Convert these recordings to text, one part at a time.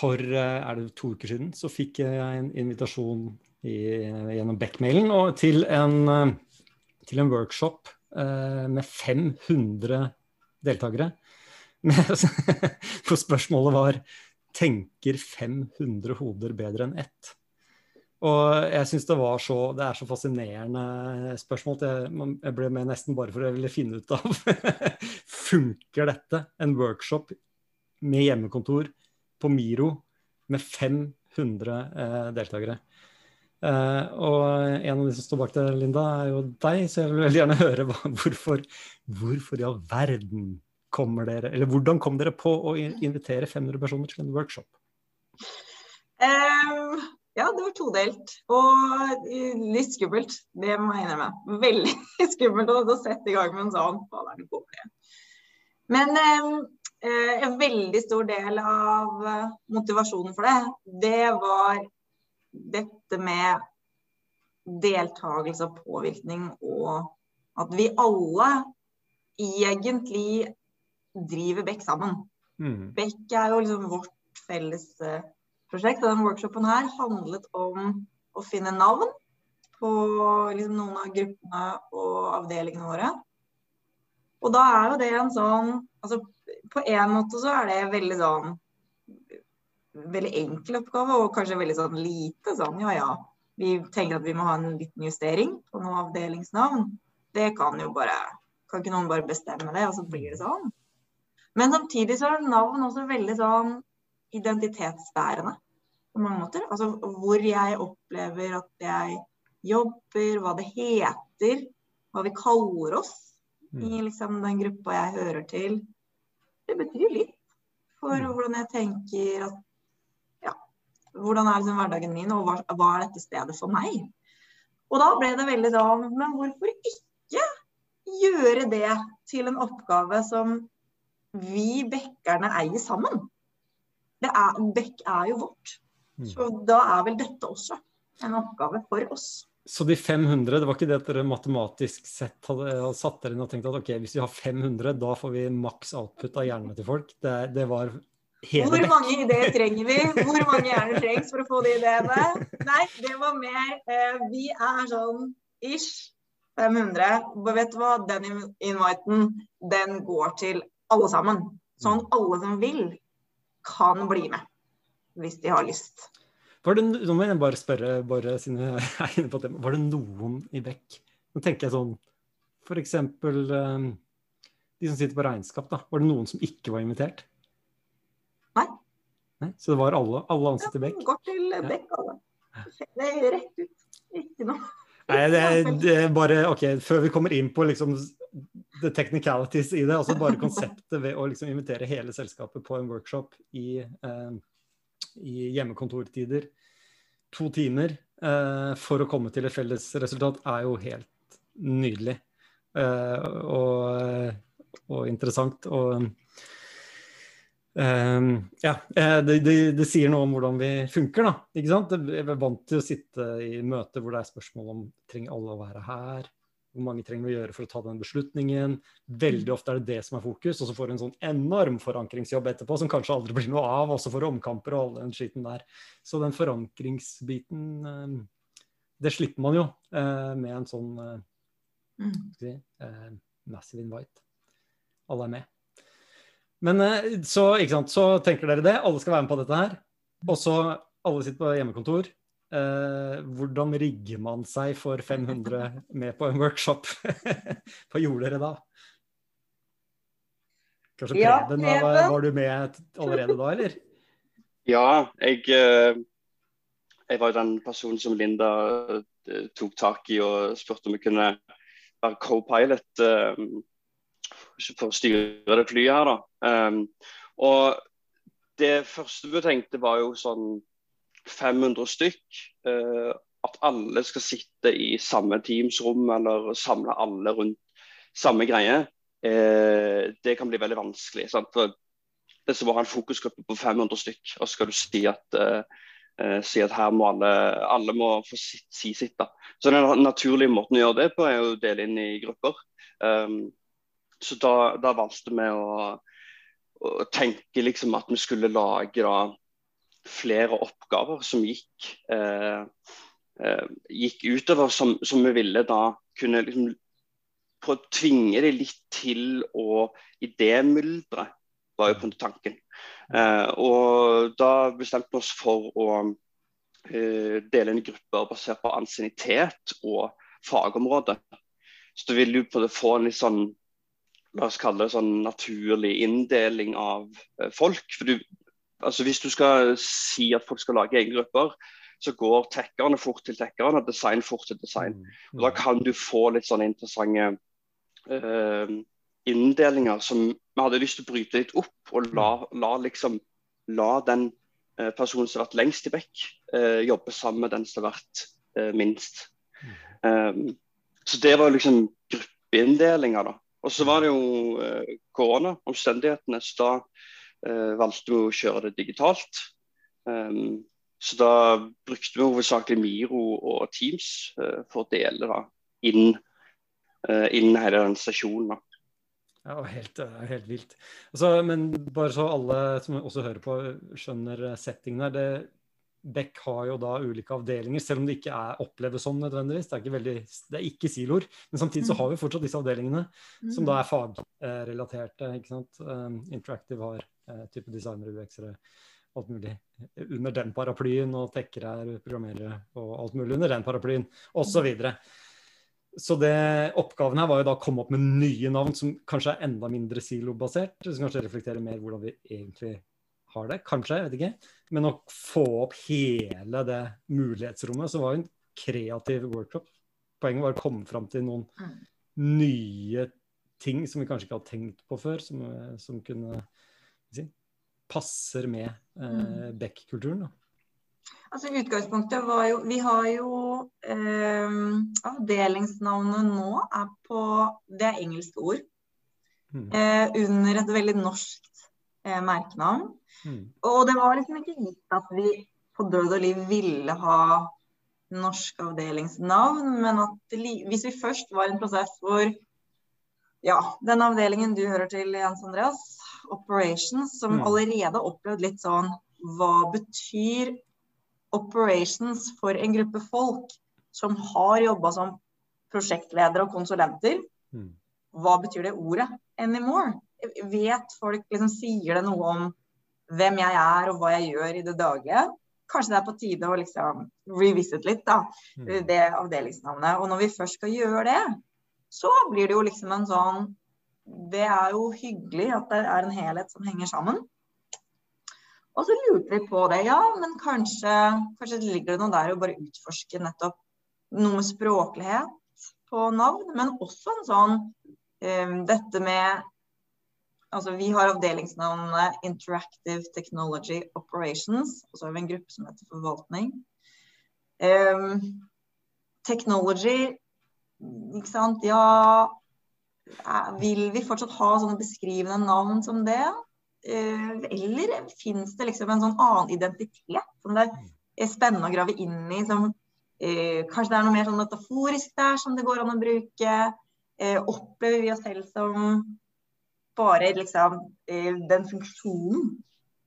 for er det to uker siden så fikk jeg en invitasjon i, gjennom Beck-mailen til, til, en workshop uh, med 500 deltakere. For spørsmålet var tenker 500 hoder bedre enn ett? Og jeg syns det var så Det er så fascinerende spørsmål. Jeg ble med nesten bare for å ville finne ut av Funker dette? En workshop med hjemmekontor på Miro med 500 eh, deltakere. Eh, og en av de som står bak det, Linda, er jo deg, så jeg vil veldig gjerne høre hva, hvorfor, hvorfor i all verden kommer dere, eller hvordan kom dere på å invitere 500 personer til en workshop? Um, ja, det var todelt. Og litt skummelt, det må jeg innrømme. Veldig skummelt å sette i gang med en sånn. Men um, en veldig stor del av eh, motivasjonen for det, det var dette med deltakelse og påvirkning, og at vi alle egentlig driver Beck sammen. Mm. Beck er jo liksom vårt felles uh, prosjekt. Og den workshopen her handlet om å finne navn på liksom, noen av gruppene og avdelingene våre. Og da er jo det en sånn altså På en måte så er det veldig sånn veldig enkel oppgave, og kanskje veldig sånn lite sånn ja ja. Vi tenker at vi må ha en liten justering på noe avdelingsnavn. Det kan jo bare Kan ikke noen bare bestemme det, og så blir det sånn? Men samtidig så er navn også veldig sånn identitetsbærende på mange måter. Altså hvor jeg opplever at jeg jobber, hva det heter, hva vi kaller oss. I liksom den gruppa jeg hører til. Det betyr litt for mm. hvordan jeg tenker at Ja, hvordan er liksom hverdagen min, og hva, hva er dette stedet for meg? Og da ble det veldig sånn Men hvorfor ikke gjøre det til en oppgave som vi bekkerne eier sammen. Er, bekk er jo vårt. Mm. Så da er vel dette også en oppgave for oss. Så de 500, det var ikke det at dere matematisk sett hadde satt dere inn og tenkt at ok, hvis vi har 500, da får vi maks output av hjernene til folk? Det, det var hele Hvor mange ideer trenger vi? Hvor mange hjerner trengs for å få de ideene? Nei, det var mer eh, Vi er sånn ish 500. Vet du hva, den inviten, den går til alle sammen. Sånn alle som vil, kan bli med. Hvis de har lyst. Var det, nå må jeg bare spørre, bare siden jeg er inne på det, var det noen i Beck Nå tenker jeg sånn F.eks. Um, de som sitter på regnskap, da. Var det noen som ikke var invitert? Nei. Nei så det var alle, alle ansatte i Beck? Ja, Går til Beck, alle. Det er rett ut. Ikke noe. Nei, det er, det er bare OK, før vi kommer inn på liksom the technicalities i det. altså Bare konseptet ved å liksom invitere hele selskapet på en workshop i, eh, i hjemmekontortider. To timer eh, for å komme til et felles resultat er jo helt nydelig. Eh, og, og, interessant. Og eh, ja, eh, det, det, det, sier noe om hvordan vi funker, da. ikke sant? Jeg er vant til å sitte i møter hvor det er spørsmål om trenger alle å være her hvor mange trenger vi å gjøre for å ta den beslutningen. Veldig ofte er det det som er fokus, og så får du en sånn enorm forankringsjobb etterpå som kanskje aldri blir noe av, også for omkamper og all den skiten der. Så den forankringsbiten, eh, det slipper man jo eh, med en sånn eh, mm. si, massive invite. Alle er med. Men så, så tenker dere det, alle skal være med på dette her. Og så alle sitter på hjemmekontor. Uh, hvordan rigger man seg for 500 med på en workshop? Hva gjorde dere da? Kanskje ja, Preben, var, var, du med allerede da, eller? Ja, jeg, uh, jeg var jo den personen som Linda uh, tok tak i og spurte om vi kunne være co-pilot for å styre det flyet her. da. Um, og det første vi tenkte var jo sånn 500 stykk. Eh, at alle skal sitte i samme Teams-rom eller samle alle rundt samme greie, eh, det kan bli veldig vanskelig. Sant? Det som ha en fokusgruppe på 500 stykk, og skal du si at, uh, si at her må alle, alle må få sitt, si sitt. da. Så Den naturlige måten å gjøre det på, er å dele inn i grupper. Um, så da, da valgte vi å, å, tenke liksom at vi skulle lage da flere oppgaver som gikk, eh, eh, gikk utover, som, som, vi ville da kunne liksom prøve å tvinge dem litt til å idémyldre, var jo på en tanken. Eh, og da bestemte vi oss for å eh, dele inn grupper basert på ansiennitet og fagområde. Så du vil jo få en litt sånn la oss kalle det sånn naturlig inndeling av eh, folk. For du, altså Hvis du skal si at folk skal lage egne grupper, så går tekkerne fort til tekkerne, design fort til design. Mm, og Da kan du få litt sånne interessante uh, inndelinger som vi hadde lyst til å bryte litt opp, og la, la liksom la den uh, personen som har vært lengst i bekk, uh, jobbe sammen med den som har vært minst. Um, så det var liksom gruppeinndelinger, da. Og så var det jo korona, omstendighetene. Så da valgte vi å kjøre det digitalt. Um, så da brukte vi hovedsakelig Miro og Teams uh, for å dele da, inn, uh, inn hele den stasjonen. Da. Ja, helt, helt vilt. Altså, men bare så alle som også hører på, skjønner settingen her. Det, Beck har jo da ulike avdelinger, selv om det ikke er oppleves sånn nødvendigvis. Det er ikke, veldig, det er ikke siloer. Men samtidig så mm. har vi fortsatt disse avdelingene, som da er fagrelaterte. ikke sant? Interactive har type designere, UX-ere, alt mulig under den paraplyen. Og tekkere er programmerere og alt mulig under den paraplyen, osv. Så, det, oppgaven her var jo da å komme opp med nye navn som kanskje er enda mindre silobasert. Som kanskje reflekterer mer hvordan vi egentlig har det, kanskje, jeg vet ikke. Men å få opp hele det mulighetsrommet, så var jo en kreativ workshop. Poenget var å komme fram til noen mm. nye ting som vi kanskje ikke hadde tenkt på før, som, som kunne passer med eh, mm. Beck-kulturen. Altså Utgangspunktet var jo Vi har jo eh, Avdelingsnavnet nå er på Det er engelske ord. Mm. Eh, under et veldig norsk eh, merkenavn. Mm. Og det var liksom ikke gitt at vi på død og liv ville ha norsk avdelingsnavn, men at hvis vi først var i en prosess hvor ja, den avdelingen du hører til, Jens Andreas, Operations, som mm. allerede opplevd litt sånn Hva betyr operations for en gruppe folk som har jobba som prosjektledere og konsulenter? Mm. Hva betyr det ordet anymore? Vet folk liksom Sier det noe om hvem jeg er og hva jeg gjør i det daglige. Kanskje det er på tide å liksom revisit litt da, mm. det avdelingsnavnet. Og når vi først skal gjøre det, så blir det jo liksom en sånn Det er jo hyggelig at det er en helhet som henger sammen. Og så lurte vi på det. Ja, men kanskje, kanskje ligger det noe der å bare utforske nettopp noe med språklighet på navn, men også en sånn um, Dette med altså vi har avdelingsnavnet Interactive Technology Operations. Og så har vi en gruppe som heter forvaltning. Um, technology, ikke sant. Ja, vil vi fortsatt ha sånne beskrivende navn som det? Uh, eller fins det liksom en sånn annen identitet som det er spennende å grave inn i? Som, uh, kanskje det er noe mer sånn metaforisk der som det går an å bruke? Opplever vi oss selv som bare liksom den funksjonen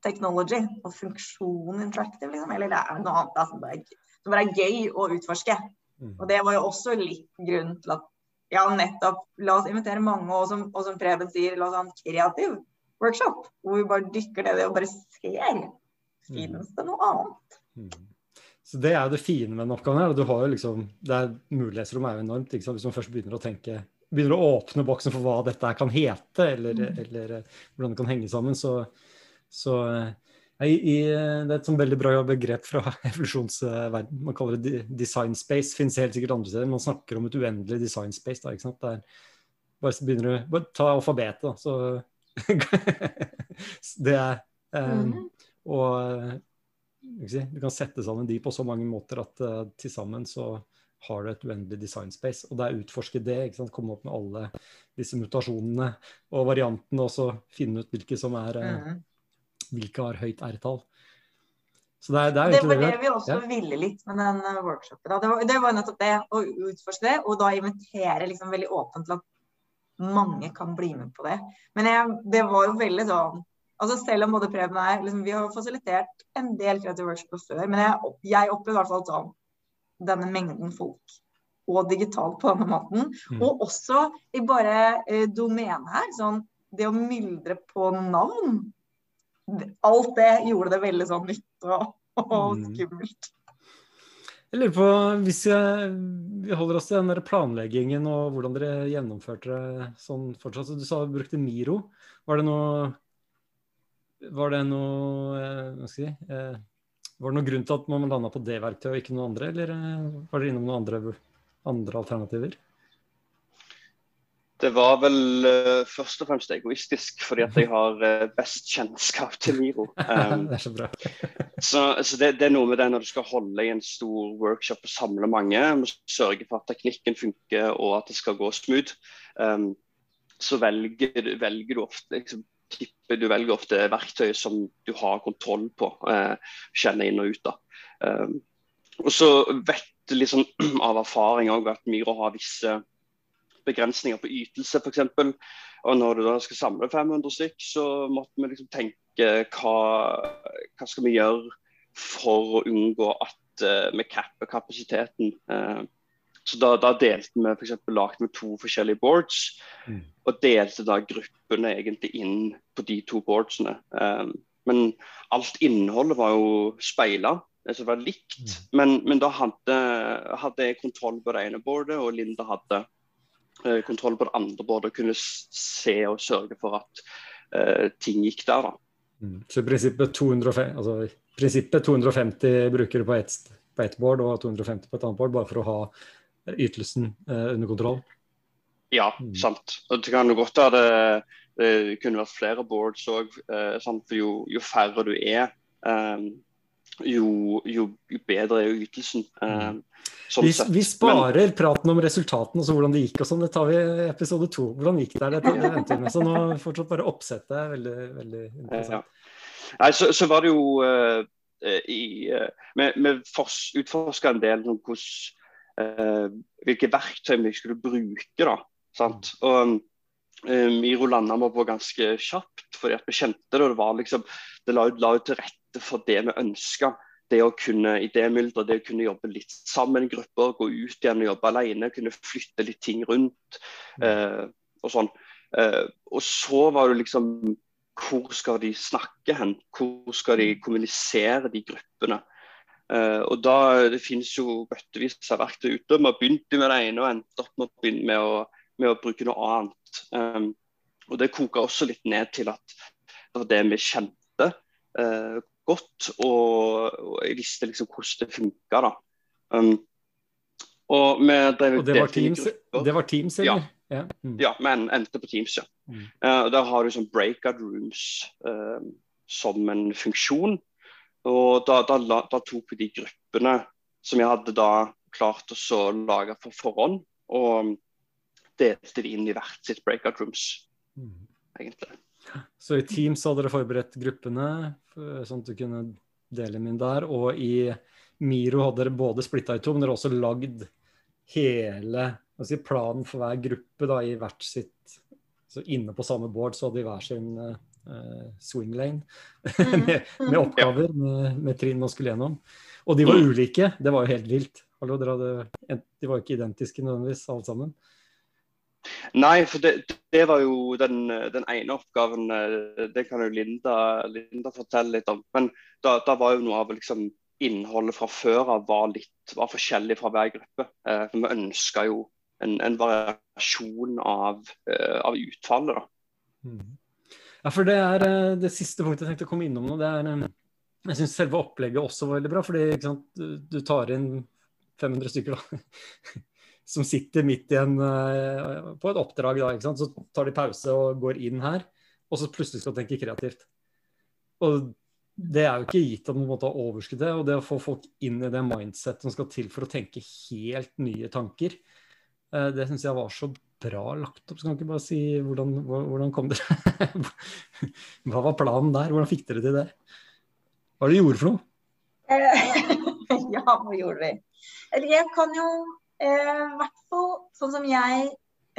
technology og funksjonen interactive, liksom. Eller det er noe annet da, som, bare som bare er gøy å utforske. Mm. Og det var jo også litt grunnen til at ja, nettopp la oss invitere mange, og som, og som Preben sier, la oss ha en kreativ workshop. Hvor vi bare dykker ned i og bare ser. Finnes det noe annet? Mm. Så Det er jo det fine med den oppgaven. her, og du har jo liksom, det er Mulighetsrommet er jo enormt. Hvis man først begynner å tenke begynner å åpne boksen for hva dette kan hete, eller, mm. eller uh, hvordan det kan henge sammen, så, så uh, i, i, Det er et sånn veldig bra begrep fra evolusjonsverden. Man kaller det design space. Fins helt sikkert andre steder. Man snakker om et uendelig design space. Da, ikke sant? Der, bare begynner du Bare ta alfabetet, da. Så det er um, mm. Og du kan sette sammen de på så mange måter at uh, til sammen så har du et uendelig design space. Og det er utforske det. ikke sant? Komme opp med alle disse mutasjonene og variantene, og så finne ut hvilke som er mm. Hvilke har høyt R-tall. Så det, er, det, er det var det, vi også ja. ville litt med den eh, workshopen. Det var, det var nettopp det, å utforske det, og da invitere liksom veldig åpent til at mange kan bli med på det. Men jeg, det var jo veldig sånn Altså Selv om både Preben og jeg liksom, Vi har fasilitert en del kreative workshops før, men jeg, jeg opplevde i hvert fall sånn denne mengden folk og digitalt på denne måten. Mm. Og også i bare eh, domenet her, sånn det å myldre på navn. Alt det gjorde det veldig sånn nytt og, og mm. skummelt. Jeg lurer på, Hvis jeg, vi holder oss til den der planleggingen og hvordan dere gjennomførte det sånn fortsatt. Du sa du brukte Miro. Var det noe Var det noe eh, hva skal jeg si, eh, Var det noen grunn til at man landa på det verktøyet og ikke noe andre, eller eh, var dere innom noen andre, andre alternativer? Det var vel uh, først og fremst egoistisk, fordi at jeg har uh, best kjennskap til Miro. Um, det er så bra. så, så det, det, er noe med det når du skal holde i en stor workshop og samle mange, må sørge for at teknikken funker og at det skal gå smooth. Um, så velger, velger, du ofte liksom, tipper du velger ofte verktøy som du har kontroll på, uh, kjenner inn og ut av. Um, og så vet du liksom av erfaring at Miro har visse begrensninger på ytelse f.eks. Og når du da skal samle 500 stykk, så måtte vi liksom tenke hva, hva skal vi gjøre for å unngå at uh, vi capper kapasiteten. Uh, så da, da, delte vi f.eks. lagde vi to forskjellige boards, mm. og delte da gruppene egentlig inn på de to boardsene. Um, men alt innholdet var jo speila, altså var likt. Mm. Men, men, da hadde, hadde, jeg kontroll på det ene boardet, og Linda hadde kontroll på det andre både og kunne se og sørge for at uh, ting gikk der. da. Mm. Så i prinsippet, 250, altså, prinsippet 250 brukere på ett et board og 250 på et annet board, bare for å ha ytelsen uh, under kontroll? Ja, mm. sant. Og det kan jo godt være det, det kunne vært flere boards òg, uh, for jo, jo, færre du er, um, jo, jo, bedre er jo ytelsen. Eh, Sånn vi, vi, sparer Men, praten om resultatene og så hvordan det gikk og sånn. Det tar vi i episode to. Hvordan gikk det? det venter med. Så nå fortsatt bare oppsettet er veldig, veldig interessant. Ja. Nei, så, så, var det jo uh, i uh, Vi, utforska en del om uh, hvilke verktøy vi skulle bruke. da, sant? Mm. Og Miro landa vi på ganske kjapt, fordi at vi kjente det. og Det var liksom, det la, la til rette for det vi ønska det å kunne idémyldre, det å kunne jobbe litt sammen i grupper, gå ut igjen og jobbe alene, kunne flytte litt ting rundt mm. eh, og sånn. Eh, og så var det liksom Hvor skal de snakke hen? Hvor skal de kommunisere, de gruppene? Eh, og da, Det finnes jo bøttevis av verktøy ute. Vi har begynt med det ene og endt opp med å begynne med å, med å bruke noe annet. Um, og Det koker også litt ned til at det var det vi kjente. Uh, godt, og, og jeg visste liksom hvordan det funka. Um, og vi drev og det var Teams, det var teams eller? Ja, ja. Mm. ja men endte på Teams, ja. Mm. Uh, der har du sånn breakout rooms uh, som en funksjon. Og da, da, da, tok vi de gruppene som jeg hadde da klart å lage for forhånd, og delte de inn i hvert sitt breakout rooms, mm. egentlig. Så i Teams hadde dere forberedt gruppene, sånn at du kunne dele dem inn der. Og i Miro hadde dere både splitta i to, men dere har også lagd hele si, planen for hver gruppe da, i hvert sitt Så inne på samme board så hadde de hver sin uh, swing lane mm. med, med, oppgaver, med, med, trinn man skulle gjennom. Og de var ulike. Det var jo helt vilt. Hallo, hadde, de var jo ikke identiske nødvendigvis, alle sammen. Nei, for det, det var jo den, den, ene oppgaven. Eh, det kan jo Linda, Linda fortelle litt om. Men da, da, var jo noe av liksom, innholdet fra før av var, litt, var forskjellig fra hver gruppe. Eh, for vi ønska jo en, en, variasjon av, eh, av utfallet. da. Mm. Ja, for det er eh, det siste punktet jeg tenkte å komme innom nå. det er eh, Jeg syns selve opplegget også var veldig bra. fordi sant, du tar inn 500 stykker, da. som sitter midt i en, uh, på et oppdrag. Da? Så tar de pause og går inn her, og så plutselig skal tenke kreativt. Og det er jo ikke gitt at man måtte ha overskudd det. Og det å få folk inn i det mindset som skal til for å tenke helt nye tanker, uh, det syns jeg var så bra lagt opp. Så kan du ikke bare si hvordan, hvordan kom dere Hva var planen der? Hvordan fikk dere til det? Hva var det dere gjorde for noe? ja, hva gjorde vi? Eller jeg kan jo Eh, I hvert fall sånn som jeg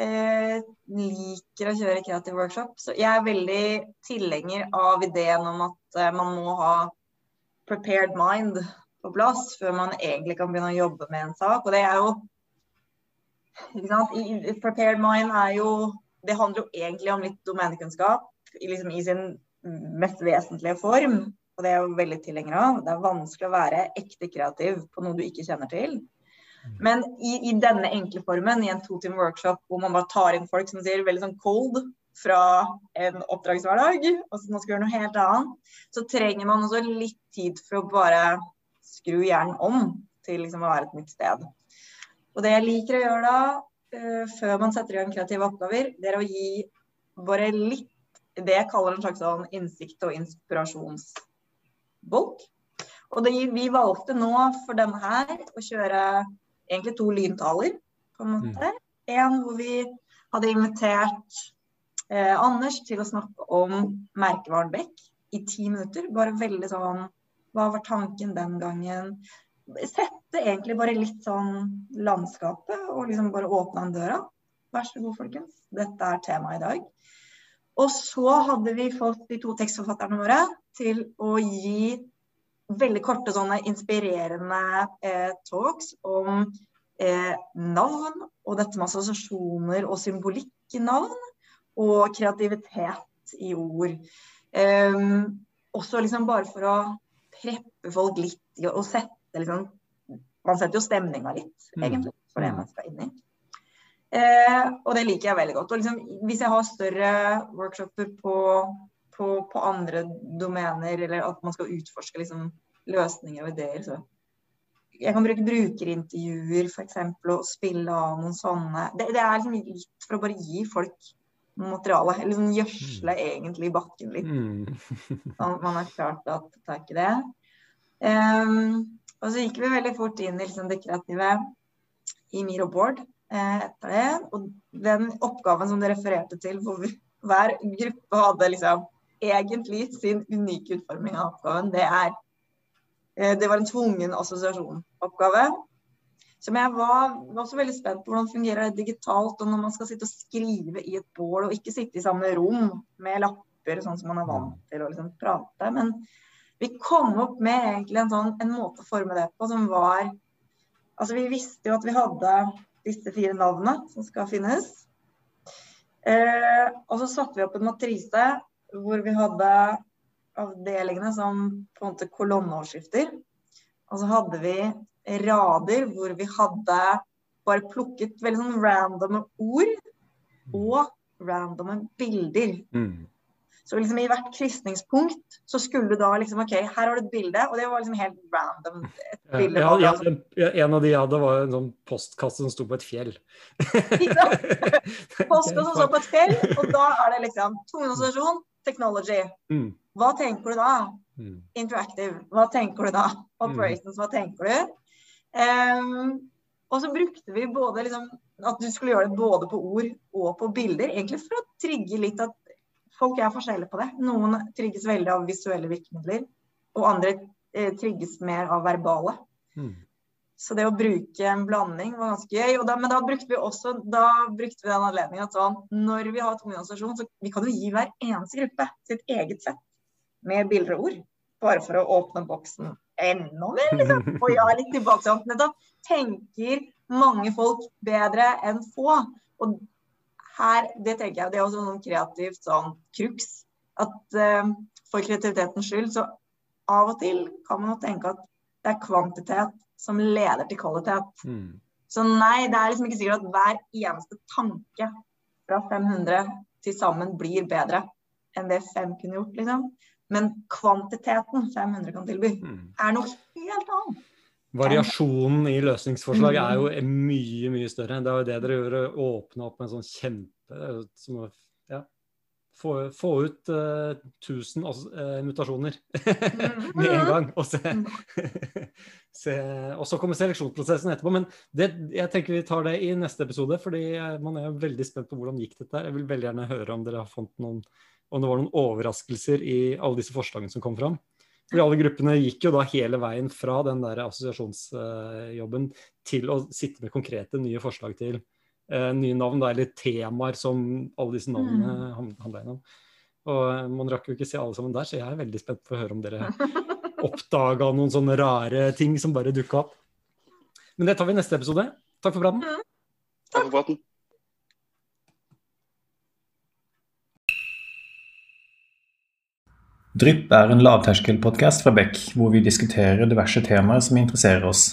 eh, liker å kjøre kreativ workshop. Så jeg er veldig tilhenger av ideen om at eh, man må ha prepared mind på plass før man egentlig kan begynne å jobbe med en sak. Og det er jo ikke sant? I, prepared mind er jo Det handler jo egentlig om litt domenekunnskap liksom i sin mest vesentlige form. Og det er jo veldig tilhenger av. Det er vanskelig å være ekte kreativ på noe du ikke kjenner til. Men i, i denne enkle formen, i en to time workshop hvor man bare tar inn folk som sier veldig sånn cold fra en oppdragshverdag, og så man skal gjøre noe helt annet, så trenger man også litt tid for å bare skru hjernen om til liksom å være et nytt sted. Og det jeg liker å gjøre da, uh, før man setter i gang kreative oppgaver, det er å gi bare litt det jeg kaller en slags sånn innsikt og inspirasjonsbolk. Og det, vi valgte nå for denne her å kjøre egentlig to lyntaler, på en måte. Mm. En hvor vi hadde invitert eh, Anders til å snakke om merkevaren Beck i ti minutter. Bare veldig sånn Hva var tanken den gangen? Sette egentlig bare litt sånn landskapet og liksom bare åpne den døra. Vær så god, folkens. Dette er temaet i dag. Og så hadde vi fått de to tekstforfatterne våre til å gi veldig korte sånne inspirerende eh, talks om eh, navn og dette med assosiasjoner og symbolikk i navn. Og kreativitet i ord. Um, også liksom bare for å preppe folk litt og sette liksom Man setter jo stemninga litt, mm. egentlig, for det man skal inn i. Eh, og det liker jeg veldig godt. Og liksom, hvis jeg har større workshoper på på, på, andre domener, eller at man skal utforske liksom, løsninger og ideer. Så jeg kan bruke brukerintervjuer f.eks. og spille av noen sånne. Det, det er liksom litt for å bare gi folk materiale. Eller sånn gjødsle mm. egentlig bakken litt. Mm. sånn at man har klart å ta tak i det. Um, og så gikk vi veldig fort inn i liksom, det kreative i Miro Board eh, etter det. Og den oppgaven som det refererte til, hvor hver gruppe hadde liksom egentlig sin unike utforming av oppgaven, det er eh, Det var en tvungen assosiasjonoppgave. Som jeg var, var også veldig spent på hvordan fungerer det digitalt, og når man skal sitte og skrive i et bål, og ikke sitte i samme rom med lapper, sånn som man er vant til å liksom prate. Men vi kom opp med egentlig en, sånn, en måte å forme det på som var Altså, vi visste jo at vi hadde disse fire navnene som skal finnes. Eh, og så satte vi opp en matrise hvor vi hadde avdelingene som på en måte kolonneoverskrifter. Og så hadde vi rader hvor vi hadde bare plukket veldig sånn randomme ord og randomme bilder. Mm. Så liksom i hvert krysningspunkt så skulle du da liksom OK, her har du et bilde, og det var liksom helt random. Bilde, ja, ja, ja, en av de jeg hadde, var en sånn postkasse som sto på et fjell. Postkasse som står på et fjell, og da er det liksom tungeassosiasjon, technology. Mm. Hva tenker du da? Mm. Interactive. Hva tenker du da? Operations, hva tenker du? Um, og så brukte vi både liksom, at du skulle gjøre det både på ord og på bilder, egentlig for å trigge litt at folk er forskjellige på det. Noen trigges veldig av visuelle virkemidler, og andre eh, trigges mer av verbale. Mm. Så det å bruke en blanding var ganske gøy. Da, men da brukte vi også da brukte vi den anledningen at sånn, når vi har tvungen så vi kan jo gi hver eneste gruppe sitt eget sett med bilder og ord. Bare for å åpne boksen enda mer, liksom. Og ja, litt tilbakeholdt. Nettopp tenker mange folk bedre enn få. Og her, det tenker jeg, det er også noe kreativt sånn crux. At uh, for kreativitetens skyld, så av og til kan man jo tenke at det er kvantitet som leder til kvalitet. Mm. Så nei, det er liksom ikke sikkert at hver eneste tanke fra 500 til sammen blir bedre enn det fem kunne gjort, liksom. Men kvantiteten 500 kan tilby, mm. er noe helt annet. Variasjonen i løsningsforslag er jo mm. mye, mye større. Det er jo det dere gjør, å åpne opp en sånn kjempe som ja, få, få ut uh, 1000 uh, mutasjoner med en gang. Og, se, se, og så kommer seleksjonsprosessen etterpå. Men det, jeg tenker vi tar det i neste episode, fordi eh, man er veldig spent på hvordan gikk dette. Jeg vil veldig gjerne høre om dere har fått noen om det var noen overraskelser i alle disse forslagene som kom fram. Fordi alle gruppene gikk jo da hele veien fra den der assosiasjonsjobben til å sitte med konkrete nye forslag til nye navn, da, eller temaer som alle disse navnene mm. handler om. Og eh, Man rakk jo ikke se alle sammen der, så jeg er veldig spent på å høre om dere oppdaga noen sånne rare ting som bare dukka opp. Men det tar vi i neste episode. Takk for praten. Mm. Takk for praten. Drypp er en lavterskelpodkast fra Beck, hvor vi diskuterer diverse temaer som interesserer oss.